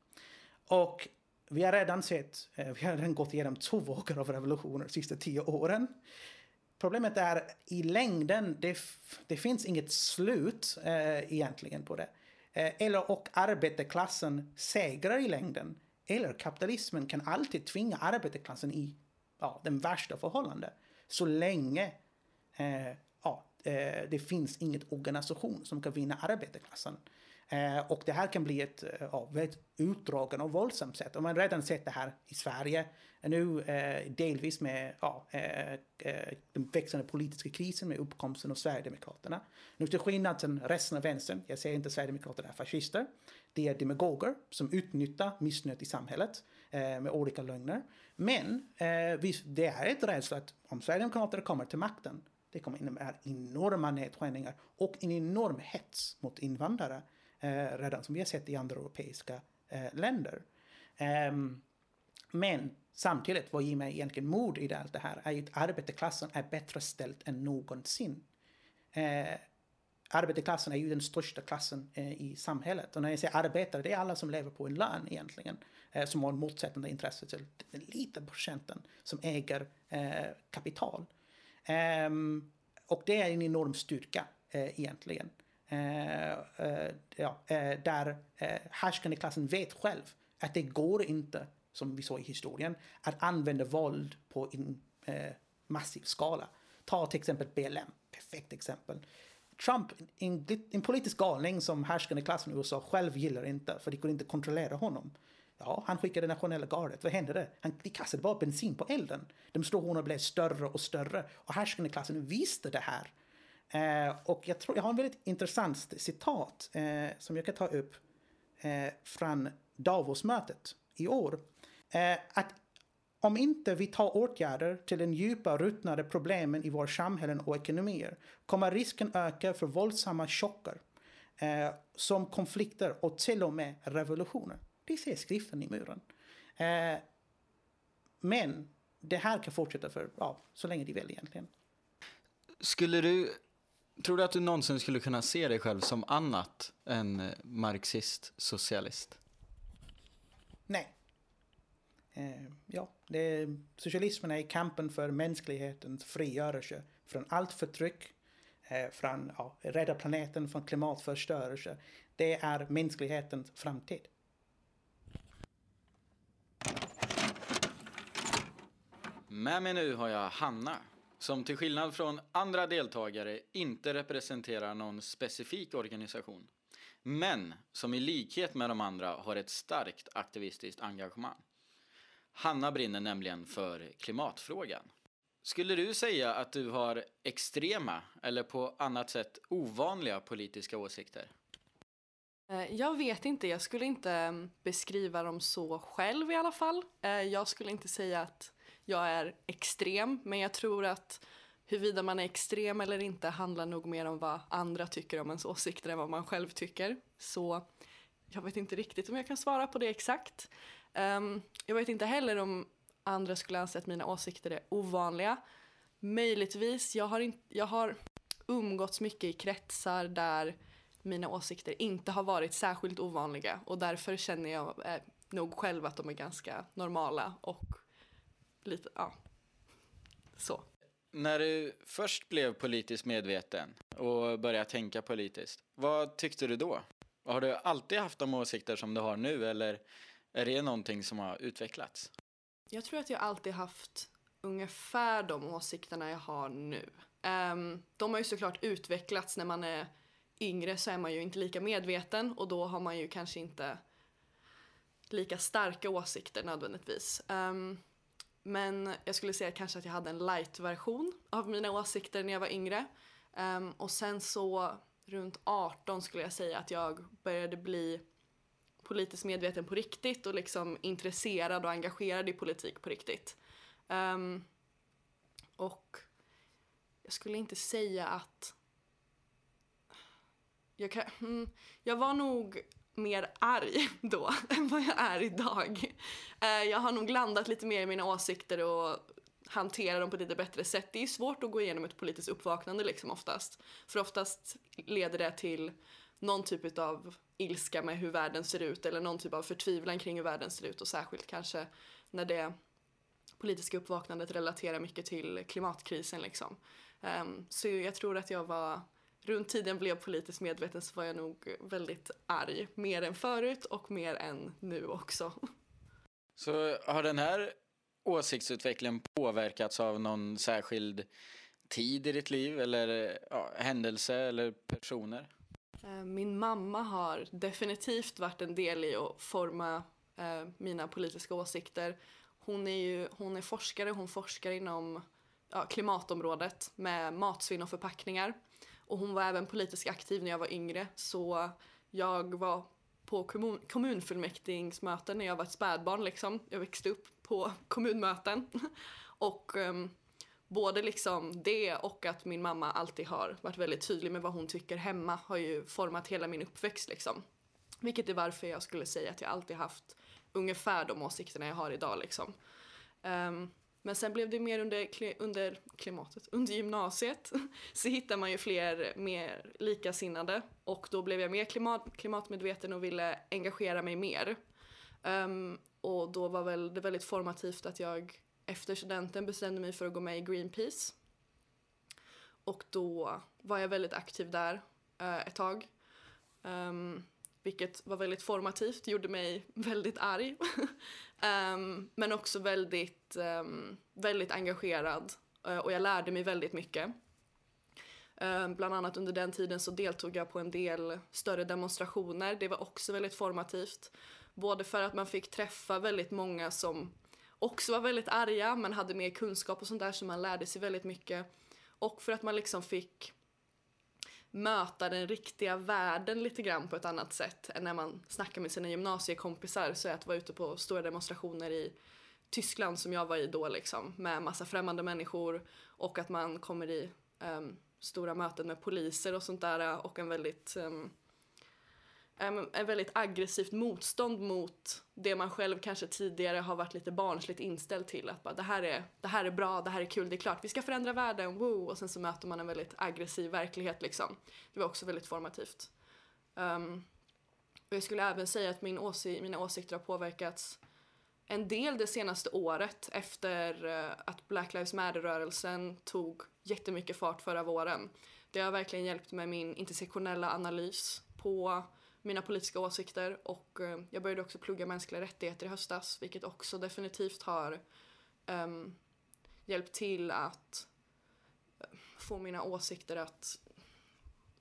Och vi har redan sett, eh, vi har redan gått igenom två vågor av revolutioner de sista tio åren. Problemet är i längden, det, det finns inget slut eh, egentligen på det. Eh, eller och arbetarklassen segrar i längden. Eller kapitalismen kan alltid tvinga arbetarklassen i ja, den värsta förhållande. Så länge eh, ja, eh, det finns inget organisation som kan vinna arbetarklassen. Eh, och det här kan bli ett eh, ja, väldigt utdragen och våldsamt sätt. Och man har redan sett det här i Sverige. Eh, nu eh, delvis med ja, eh, eh, den växande politiska krisen med uppkomsten av Sverigedemokraterna. Nu till skillnad från resten av vänstern, jag säger inte Sverigedemokraterna är fascister. Det är demagoger som utnyttjar missnöjet i samhället eh, med olika lögner. Men eh, visst, det är ett rädsla att om Sverigedemokraterna kommer till makten, det kommer innebära enorma nedskärningar och en enorm hets mot invandrare. Eh, redan som vi har sett i andra europeiska eh, länder. Um, men samtidigt, vad ger mig egentligen mod i det allt det här är ju att arbetarklassen är bättre ställt än någonsin. Eh, arbetarklassen är ju den största klassen eh, i samhället. Och när jag säger arbetare, det är alla som lever på en lön egentligen. Eh, som har en motsättande intresse till den lilla procenten som äger eh, kapital. Ehm, och det är en enorm styrka eh, egentligen. Eh, eh, ja, eh, där eh, härskande klassen vet själv att det går inte, som vi såg i historien, att använda våld på en eh, massiv skala. Ta till exempel BLM, perfekt exempel. Trump, en, en politisk galning som härskande klassen i USA själv gillar inte, för de kunde inte kontrollera honom. Ja, han skickade nationella gardet. Vad hände det? Han, de kastade bara bensin på elden. Demonstrationerna blev större och större. Och härskande klassen visste det här. Eh, och jag, tror, jag har en väldigt intressant citat eh, som jag kan ta upp eh, från Davos-mötet i år. Eh, att om inte vi tar åtgärder till den djupa ruttnade problemen i våra samhällen och ekonomier kommer risken öka för våldsamma chocker eh, som konflikter och till och med revolutioner. Det ser skriften i muren. Eh, men det här kan fortsätta för ja, så länge de vill egentligen. Skulle du... Tror du att du någonsin skulle kunna se dig själv som annat än eh, marxist-socialist? Nej. Eh, ja, det, socialismen är kampen för mänsklighetens frigörelse från allt förtryck, eh, från ja, rädda planeten från klimatförstörelse. Det är mänsklighetens framtid. Med mig nu har jag Hanna, som till skillnad från andra deltagare inte representerar någon specifik organisation, men som i likhet med de andra har ett starkt aktivistiskt engagemang. Hanna brinner nämligen för klimatfrågan. Skulle du säga att du har extrema eller på annat sätt ovanliga politiska åsikter? Eh, jag vet inte, jag skulle inte mm, beskriva dem så själv i alla fall. Eh, jag skulle inte säga att jag är extrem, men jag tror att huruvida man är extrem eller inte handlar nog mer om vad andra tycker om ens åsikter än vad man själv tycker. Så jag vet inte riktigt om jag kan svara på det exakt. Um, Jag vet inte heller om andra skulle anse att mina åsikter är ovanliga. Möjligtvis, jag har, in, jag har umgåtts mycket i kretsar där mina åsikter inte har varit särskilt ovanliga och därför känner jag eh, nog själv att de är ganska normala och lite, ja, så. När du först blev politiskt medveten och började tänka politiskt, vad tyckte du då? Har du alltid haft de åsikter som du har nu eller är det någonting som har utvecklats? Jag tror att jag alltid haft ungefär de åsikterna jag har nu. Ehm, de har ju såklart utvecklats när man är yngre så är man ju inte lika medveten och då har man ju kanske inte lika starka åsikter nödvändigtvis. Um, men jag skulle säga kanske att jag hade en light-version av mina åsikter när jag var yngre. Um, och sen så runt 18 skulle jag säga att jag började bli politiskt medveten på riktigt och liksom intresserad och engagerad i politik på riktigt. Um, och jag skulle inte säga att... Jag, kan, mm, jag var nog mer arg då än vad jag är idag. Eh, jag har nog landat lite mer i mina åsikter och hantera dem på ett lite bättre sätt. Det är svårt att gå igenom ett politiskt uppvaknande liksom oftast. För oftast leder det till någon typ av ilska med hur världen ser ut eller någon typ av förtvivlan kring hur världen ser ut och särskilt kanske när det politiska uppvaknandet relaterar mycket till klimatkrisen liksom. Um, så jag tror att jag var, runt tiden jag blev politiskt medveten så var jag nog väldigt arg. Mer än förut och mer än nu också. Så har den här åsiktsutvecklingen påverkats av någon särskild tid i ditt liv eller ja, händelse eller personer? Eh, min mamma har definitivt varit en del i att forma eh, mina politiska åsikter. Hon är ju hon är forskare, hon forskar inom ja, klimatområdet med matsvinn och förpackningar. Och hon var även politiskt aktiv när jag var yngre så jag var på kommun, kommunfullmäktigemöten när jag var ett spädbarn liksom. Jag växte upp på kommunmöten. och um, både liksom det och att min mamma alltid har varit väldigt tydlig med vad hon tycker hemma har ju format hela min uppväxt liksom. Vilket är varför jag skulle säga att jag alltid haft ungefär de åsikterna jag har idag liksom. Um, men sen blev det mer under, under klimatet, under gymnasiet så hittar man ju fler mer likasinnade och då blev jag mer klimat, klimatmedveten och ville engagera mig mer. Um, och då var väl det väldigt formativt att jag efter studenten bestämde mig för att gå med i Greenpeace. Och då var jag väldigt aktiv där uh, ett tag. Um, vilket var väldigt formativt, gjorde mig väldigt arg. um, men också väldigt, um, väldigt engagerad uh, och jag lärde mig väldigt mycket. Ehm, bland annat under den tiden så deltog jag på en del större demonstrationer. Det var också väldigt formativt. Både för att man fick träffa väldigt många som också var väldigt arga men hade mer kunskap och sånt där så man lärde sig väldigt mycket. Och för att man liksom fick möta den riktiga världen lite grann på ett annat sätt än när man snackar med sina gymnasiekompisar. Så att vara ute på stora demonstrationer i Tyskland som jag var i då liksom med massa främmande människor och att man kommer i um, stora möten med poliser och sånt där och en väldigt um, en väldigt aggressivt motstånd mot det man själv kanske tidigare har varit lite barnsligt inställd till. Att bara, det, här är, det här är bra, det här är kul, det är klart, vi ska förändra världen, woo! Och sen så möter man en väldigt aggressiv verklighet liksom. Det var också väldigt formativt. Um, och jag skulle även säga att min åsi mina åsikter har påverkats en del det senaste året efter eh, att Black Lives Matter-rörelsen tog jättemycket fart förra våren. Det har verkligen hjälpt med min intersektionella analys på mina politiska åsikter och eh, jag började också plugga mänskliga rättigheter i höstas vilket också definitivt har um, hjälpt till att eh, få mina åsikter att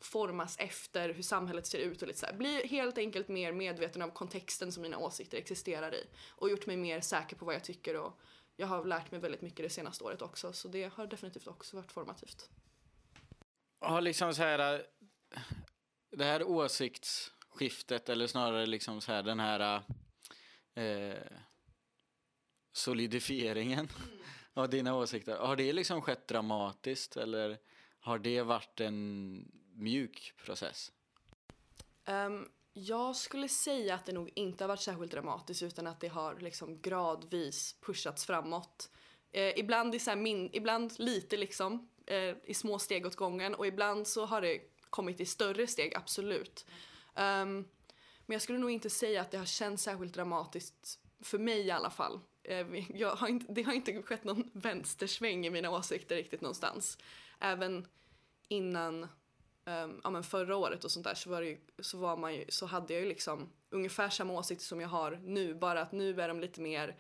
formas efter hur samhället ser ut och lite så här. Bli helt enkelt mer medveten av kontexten som mina åsikter existerar i och gjort mig mer säker på vad jag tycker och jag har lärt mig väldigt mycket det senaste året också så det har definitivt också varit formativt. Har liksom så här eh, det här åsikts skiftet eller snarare liksom så här den här eh, solidifieringen mm. av dina åsikter. Har det liksom skett dramatiskt eller har det varit en mjuk process? Um, jag skulle säga att det nog inte har varit särskilt dramatiskt utan att det har liksom gradvis pushats framåt. Eh, ibland, i så min, ibland lite liksom eh, i små steg åt gången och ibland så har det kommit i större steg, absolut. Um, men jag skulle nog inte säga att det har känts särskilt dramatiskt för mig i alla fall. Ehm, jag har inte, det har inte skett någon vänstersväng i mina åsikter riktigt någonstans. Även innan um, ja, men förra året och sånt där så, var ju, så, var man ju, så hade jag ju liksom ungefär samma åsikter som jag har nu bara att nu är de lite mer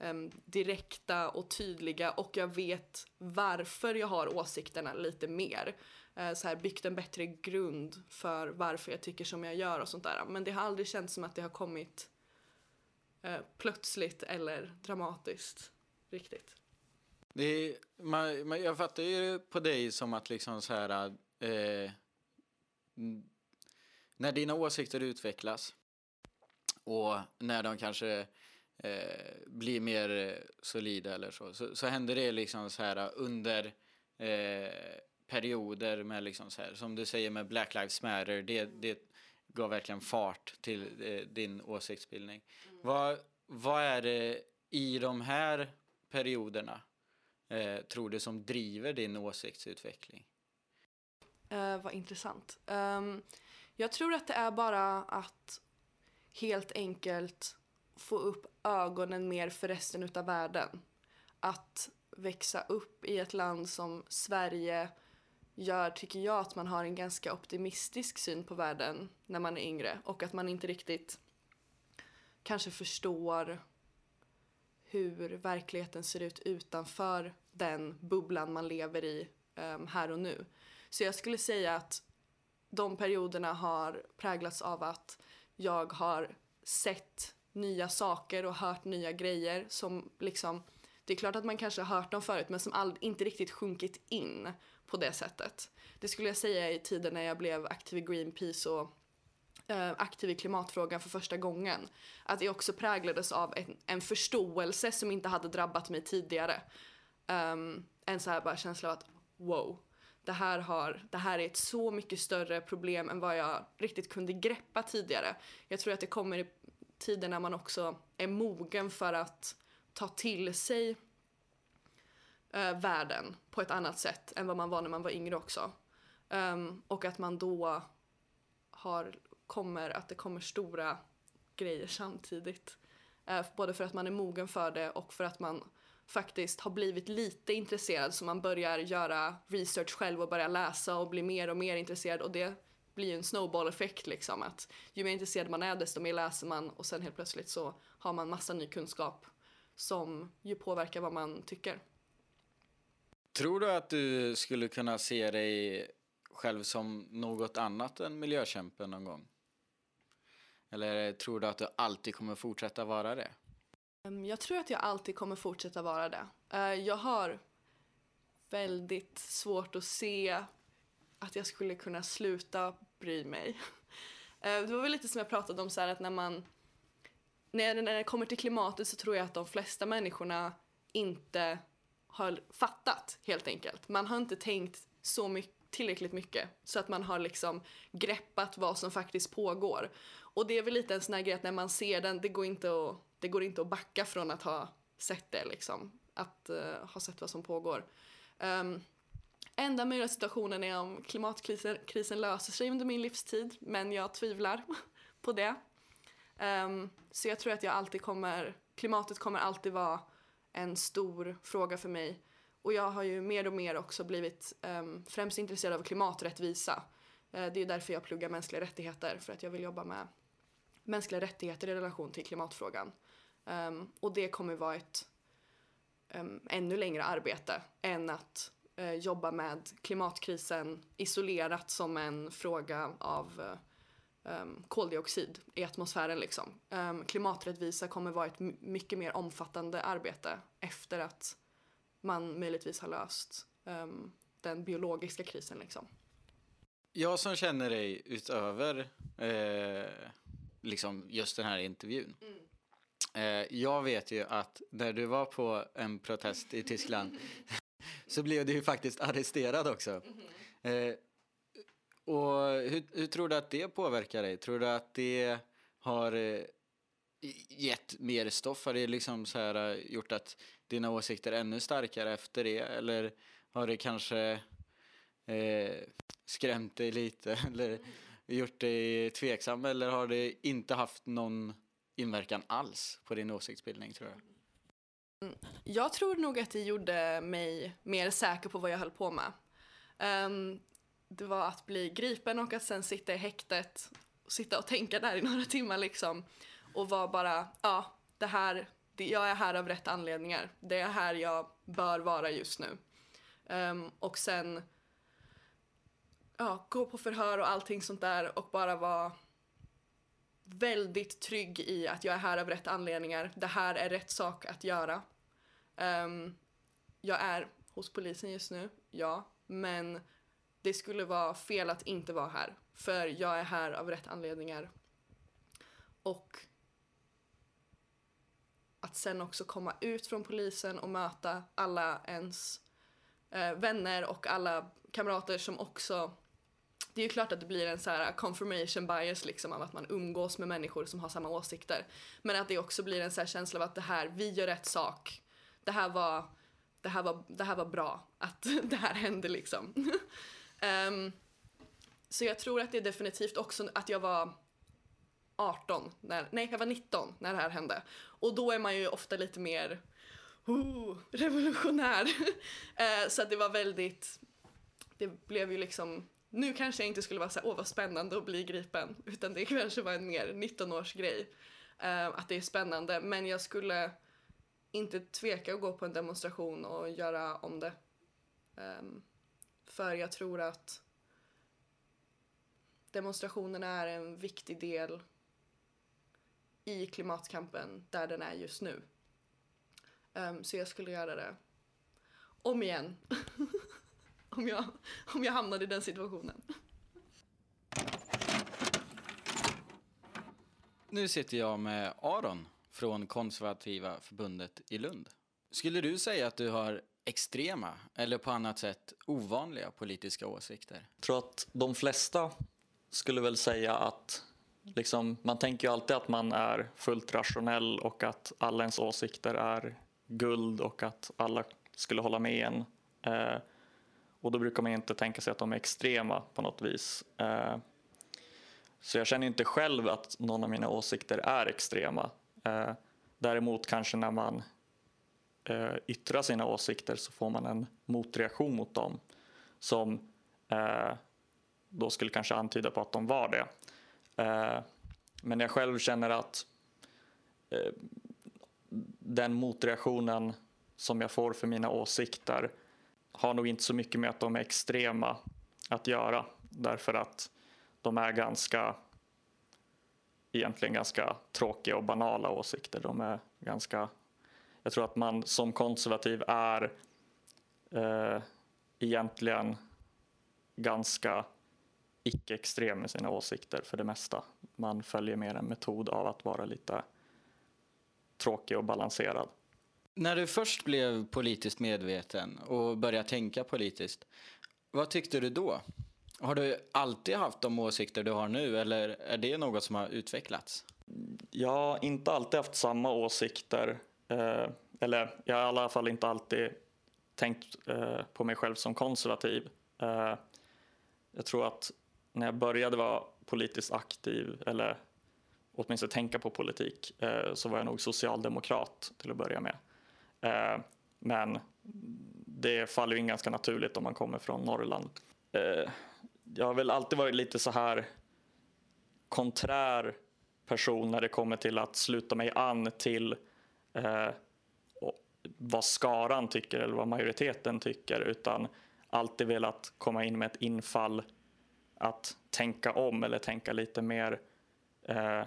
um, direkta och tydliga och jag vet varför jag har åsikterna lite mer. Eh, så här, byggt en bättre grund för varför jag tycker som jag gör och sånt där. Men det har aldrig känts som att det har kommit eh, plötsligt eller dramatiskt riktigt. Det är, man, man, jag fattar ju på dig som att liksom så här... Eh, när dina åsikter utvecklas och när de kanske eh, blir mer eh, solida eller så, så, så händer det liksom så här under eh, perioder med liksom så här, som du säger med Black Lives Matter, det, det gav verkligen fart till eh, din åsiktsbildning. Mm. Vad, vad är det i de här perioderna eh, tror du som driver din åsiktsutveckling? Uh, vad intressant. Um, jag tror att det är bara att helt enkelt få upp ögonen mer för resten utav världen. Att växa upp i ett land som Sverige gör, tycker jag, att man har en ganska optimistisk syn på världen när man är yngre och att man inte riktigt kanske förstår hur verkligheten ser ut utanför den bubblan man lever i um, här och nu. Så jag skulle säga att de perioderna har präglats av att jag har sett nya saker och hört nya grejer som liksom det är klart att man kanske har hört dem förut men som all, inte riktigt sjunkit in på det sättet. Det skulle jag säga i tiden när jag blev aktiv i Greenpeace och eh, aktiv i klimatfrågan för första gången. Att det också präglades av en, en förståelse som inte hade drabbat mig tidigare. Um, en så här bara känsla av att wow, det här, har, det här är ett så mycket större problem än vad jag riktigt kunde greppa tidigare. Jag tror att det kommer tider när man också är mogen för att ta till sig uh, världen på ett annat sätt än vad man var när man var yngre också. Um, och att man då har, kommer, att det kommer stora grejer samtidigt. Uh, både för att man är mogen för det och för att man faktiskt har blivit lite intresserad så man börjar göra research själv och börjar läsa och bli mer och mer intresserad och det blir ju en snowball-effekt liksom att ju mer intresserad man är desto mer läser man och sen helt plötsligt så har man massa ny kunskap som ju påverkar vad man tycker. Tror du att du skulle kunna se dig själv som något annat än miljökämpe någon gång? Eller tror du att du alltid kommer fortsätta vara det? Jag tror att jag alltid kommer fortsätta vara det. Eh, jag har väldigt svårt att se att jag skulle kunna sluta bry mig. Eh, det var väl lite som jag pratade om så att när man när, när det kommer till klimatet så tror jag att de flesta människorna inte har fattat helt enkelt. Man har inte tänkt så mycket, tillräckligt mycket så att man har liksom greppat vad som faktiskt pågår. Och det är väl lite en sån här grej att när man ser den, det går inte att, det går inte att backa från att ha sett det liksom. Att uh, ha sett vad som pågår. Um, enda möjliga situationen är om klimatkrisen krisen löser sig under min livstid, men jag tvivlar på det. Um, så jag tror att jag alltid kommer, klimatet kommer alltid vara en stor fråga för mig. Och jag har ju mer och mer också blivit um, främst intresserad av klimaträttvisa. Uh, det är därför jag pluggar mänskliga rättigheter, för att jag vill jobba med mänskliga rättigheter i relation till klimatfrågan. Um, och det kommer vara ett um, ännu längre arbete än att uh, jobba med klimatkrisen isolerat som en fråga av uh, um, koldioxid i atmosfären. Liksom. Um, klimaträttvisa kommer vara ett mycket mer omfattande arbete efter att man möjligtvis har löst um, den biologiska krisen. Liksom. Jag som känner dig utöver eh, liksom just den här intervjun. Mm. Eh, jag vet ju att när du var på en protest i Tyskland så blev du ju faktiskt arresterad också. Mm -hmm. eh, och hur, hur, tror du att det påverkar dig? Tror du att det har eh, gett mer stoff? Har det liksom så här eh, gjort att dina åsikter är ännu starkare efter det? Eller har det kanske eh, skrämt dig lite? Eller gjort dig tveksam? Eller har det inte haft någon inverkan alls på din åsiktsbildning tror du? Mm. Jag tror nog att det gjorde mig mer säker på vad jag höll på med. Um, det var att bli gripen och att sen sitta i häktet och sitta och tänka där i några timmar liksom. Och vara bara, ja, det här, det, jag är här av rätt anledningar. Det är här jag bör vara just nu. Um, och sen ja, gå på förhör och allting sånt där och bara vara väldigt trygg i att jag är här av rätt anledningar. Det här är rätt sak att göra. Um, jag är hos polisen just nu, ja, men det skulle vara fel att inte vara här. För jag är här av rätt anledningar. Och att sen också komma ut från polisen och möta alla ens eh, vänner och alla kamrater som också det är ju klart att det blir en så här confirmation bias liksom av att man umgås med människor som har samma åsikter. Men att det också blir en så känsla av att det här, vi gör rätt sak. Det här var, det här var, det här var bra att det här hände liksom. um, så jag tror att det är definitivt också att jag var 18, när, nej jag var 19 när det här hände. Och då är man ju ofta lite mer oh, revolutionär. uh, så att det var väldigt, det blev ju liksom nu kanske jag inte skulle vara så åh vad spännande att bli gripen, utan det kanske var en mer 19-års grej. Uh, eh, att det är spännande, men jag skulle inte tveka att gå på en demonstration och göra om det. Um, för jag tror att demonstrationerna är en viktig del i klimatkampen där den är just nu. Um, så jag skulle göra det om igen. om, jag, om jag hamnade i den situationen. Nu sitter jag med Aron från Konservativa förbundet i Lund. Skulle du säga att du har extrema eller på annat sätt ovanliga politiska åsikter? Jag tror att de flesta skulle väl säga att liksom, man tänker ju alltid att man är fullt rationell och att alla ens åsikter är guld och att alla skulle hålla med en. Eh, och då brukar man inte tänka sig att de är extrema på något vis. Eh, så jag känner inte själv att någon av mina åsikter är extrema. Eh, däremot kanske när man eh, yttrar sina åsikter så får man en motreaktion mot dem som då skulle kanske antyda på att de var det. Men jag själv känner att den motreaktionen som jag får för mina åsikter har nog inte så mycket med att de är extrema att göra därför att de är ganska egentligen ganska tråkiga och banala åsikter. De är ganska, jag tror att man som konservativ är eh, egentligen ganska icke-extrem med sina åsikter för det mesta. Man följer mer en metod av att vara lite tråkig och balanserad. När du först blev politiskt medveten och började tänka politiskt, vad tyckte du då? Har du alltid haft de åsikter du har nu eller är det något som har utvecklats? Jag har inte alltid haft samma åsikter. Eh, eller jag har i alla fall inte alltid tänkt eh, på mig själv som konservativ. Eh, jag tror att när jag började vara politiskt aktiv eller åtminstone tänka på politik eh, så var jag nog socialdemokrat till att börja med. Eh, men det faller in ganska naturligt om man kommer från Norrland. Eh, jag har väl alltid varit lite så här konträr person när det kommer till att sluta mig an till eh, vad skaran tycker eller vad majoriteten tycker utan alltid velat komma in med ett infall att tänka om eller tänka lite mer eh,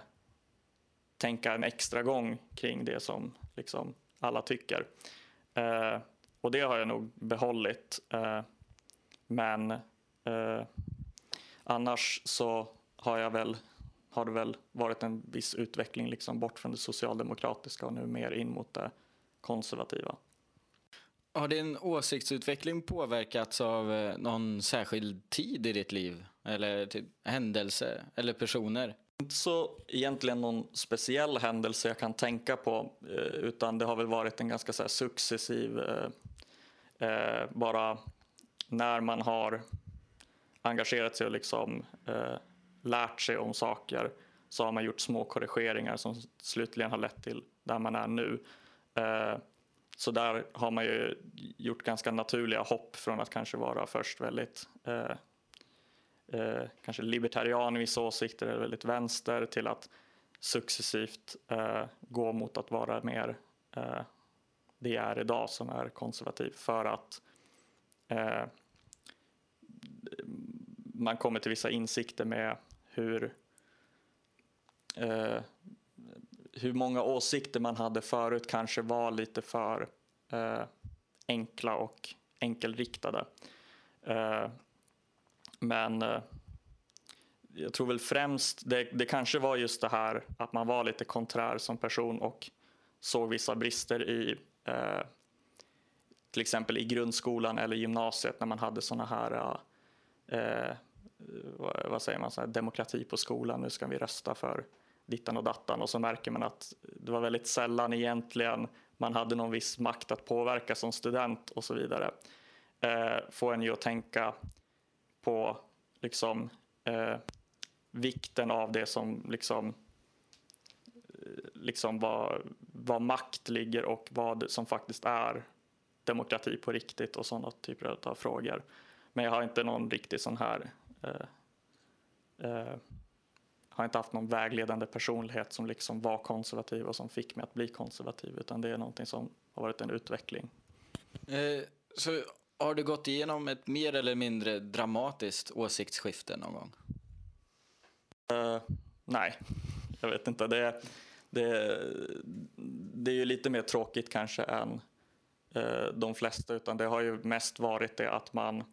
tänka en extra gång kring det som liksom alla tycker. Eh, och det har jag nog behållit. Eh, men eh, annars så har jag väl har det väl varit en viss utveckling liksom bort från det socialdemokratiska och nu mer in mot det konservativa. Har din åsiktsutveckling påverkats av eh, någon särskild tid i ditt liv? Eller typ händelse eller personer? Inte så egentligen någon speciell händelse jag kan tänka på eh, utan det har väl varit en ganska så successiv eh, eh, bara när man har engagerat sig och liksom eh, lärt sig om saker så har man gjort små korrigeringar som slutligen har lett till där man är nu. Eh, så där har man ju gjort ganska naturliga hopp från att kanske vara först väldigt eh, eh kanske libertarian i vissa åsikter eller väldigt vänster till att successivt eh, gå mot att vara mer eh, det jag är idag som är konservativ för att eh, man kommer till vissa insikter med hur eh, hur många åsikter man hade förut kanske var lite för eh, enkla och enkelriktade. Eh, men eh, jag tror väl främst, det, det kanske var just det här att man var lite konträr som person och såg vissa brister i eh, till exempel i grundskolan eller gymnasiet när man hade såna här eh, eh, vad, vad, säger man, så här, demokrati på skolan, nu ska vi rösta för dittan och dattan och så märker man att det var väldigt sällan egentligen man hade någon viss makt att påverka som student och så vidare. Eh, får en ju att tänka på liksom eh, vikten av det som liksom liksom vad, vad makt ligger och vad som faktiskt är demokrati på riktigt och sådana typer av frågor. Men jag har inte någon riktig sån här eh, eh, har inte haft någon vägledande personlighet som liksom var konservativ och som fick mig att bli konservativ utan det är någonting som har varit en utveckling. Eh, så har du gått igenom ett mer eller mindre dramatiskt åsiktsskifte någon gång? Uh, nej, jag vet inte. Det, det, det är ju lite mer tråkigt kanske än uh, de flesta utan det har ju mest varit det att man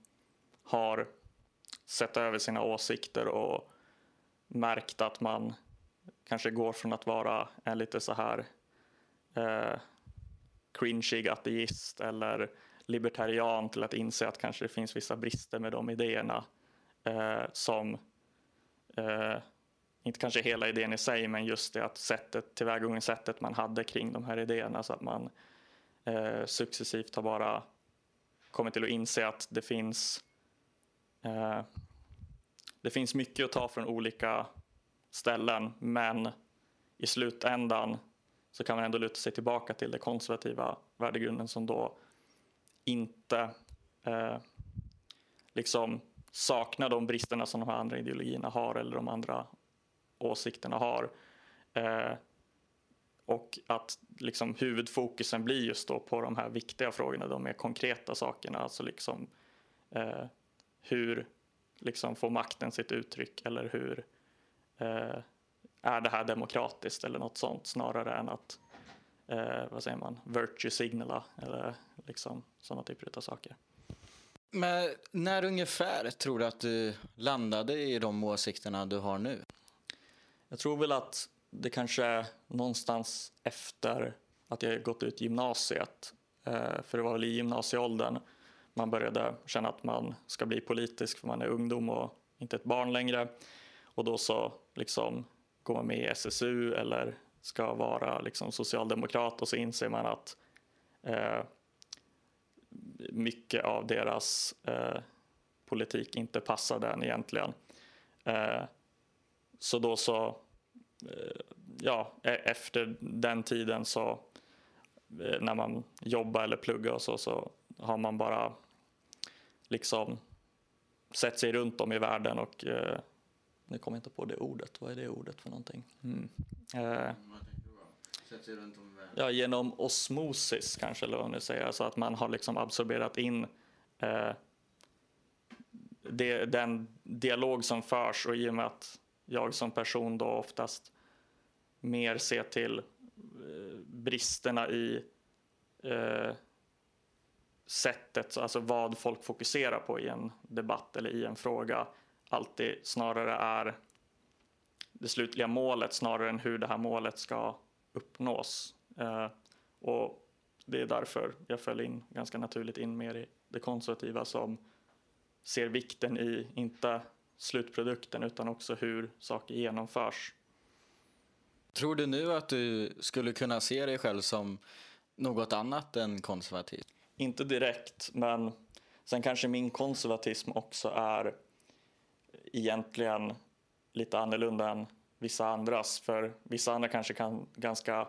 har sett över sina åsikter och märkt att man kanske går från att vara en lite så här uh, cringeig ateist eller libertarian till att inse att kanske det finns vissa brister med de idéerna eh, som eh, inte kanske hela idén i sig, men just det att sättet, tillvägagångssättet man hade kring de här idéerna så att man eh, successivt har bara kommit till att inse att det finns eh, det finns mycket att ta från olika ställen, men i slutändan så kan man ändå luta sig tillbaka till den konservativa värdegrunden som då inte eh, liksom saknar de bristerna som de här andra ideologierna har eller de andra åsikterna har. Eh, och att liksom huvudfokusen blir just då på de här viktiga frågorna, de mer konkreta sakerna, alltså liksom eh, hur liksom får makten sitt uttryck eller hur eh, är det här demokratiskt eller något sånt snarare än att eh, vad säger man, virtue signala eller liksom sådana typer av saker. Men när ungefär tror du att du landade i de åsikterna du har nu? Jag tror väl att det kanske är någonstans efter att jag gått ut gymnasiet. Eh, för det var väl i gymnasieåldern man började känna att man ska bli politisk för man är ungdom och inte ett barn längre. Och då så liksom går man med i SSU eller ska vara liksom socialdemokrat och så inser man att eh, mycket av deras eh, politik inte passar den egentligen. Eh, så då så, eh, ja, e-, efter den tiden så eh, när man jobbar eller pluggar och så, så har man bara liksom sett sig runt om i världen och eh, nu kommer jag inte på det ordet. Vad är det ordet för någonting? Mm. Eh, ja, genom osmosis kanske, eller vad man nu säger. Alltså att man har liksom absorberat in eh, det, den dialog som förs och i och med att jag som person då oftast mer ser till eh, bristerna i eh, sättet, alltså vad folk fokuserar på i en debatt eller i en fråga alltid snarare är det slutliga målet snarare än hur det här målet ska uppnås. Eh, och det är därför jag föll in ganska naturligt in mer i det konservativa som ser vikten i, inte slutprodukten, utan också hur saker genomförs. Tror du nu att du skulle kunna se dig själv som något annat än konservativ? Inte direkt, men sen kanske min konservatism också är egentligen lite annorlunda än vissa andras. För vissa andra kanske kan ganska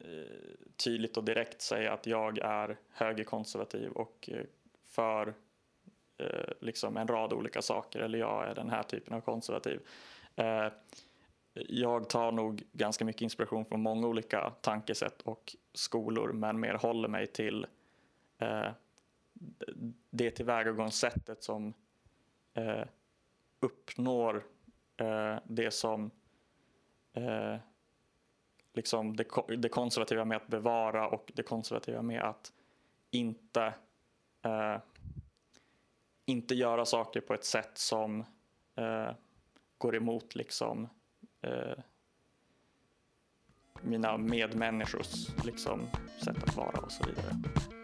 eh, tydligt och direkt säga att jag är högerkonservativ och eh, för eh, liksom en rad olika saker eller jag är den här typen av konservativ. Jag tar nog ganska mycket inspiration från många olika tankesätt och skolor men mer håller mig till det tillvägagångssättet som uppnår eh, det som eh, liksom det, det konservativa med att bevara och det konservativa med att inte eh, inte göra saker på ett sätt som eh, går emot liksom eh, mina medmänniskors liksom, sätt att vara och så vidare.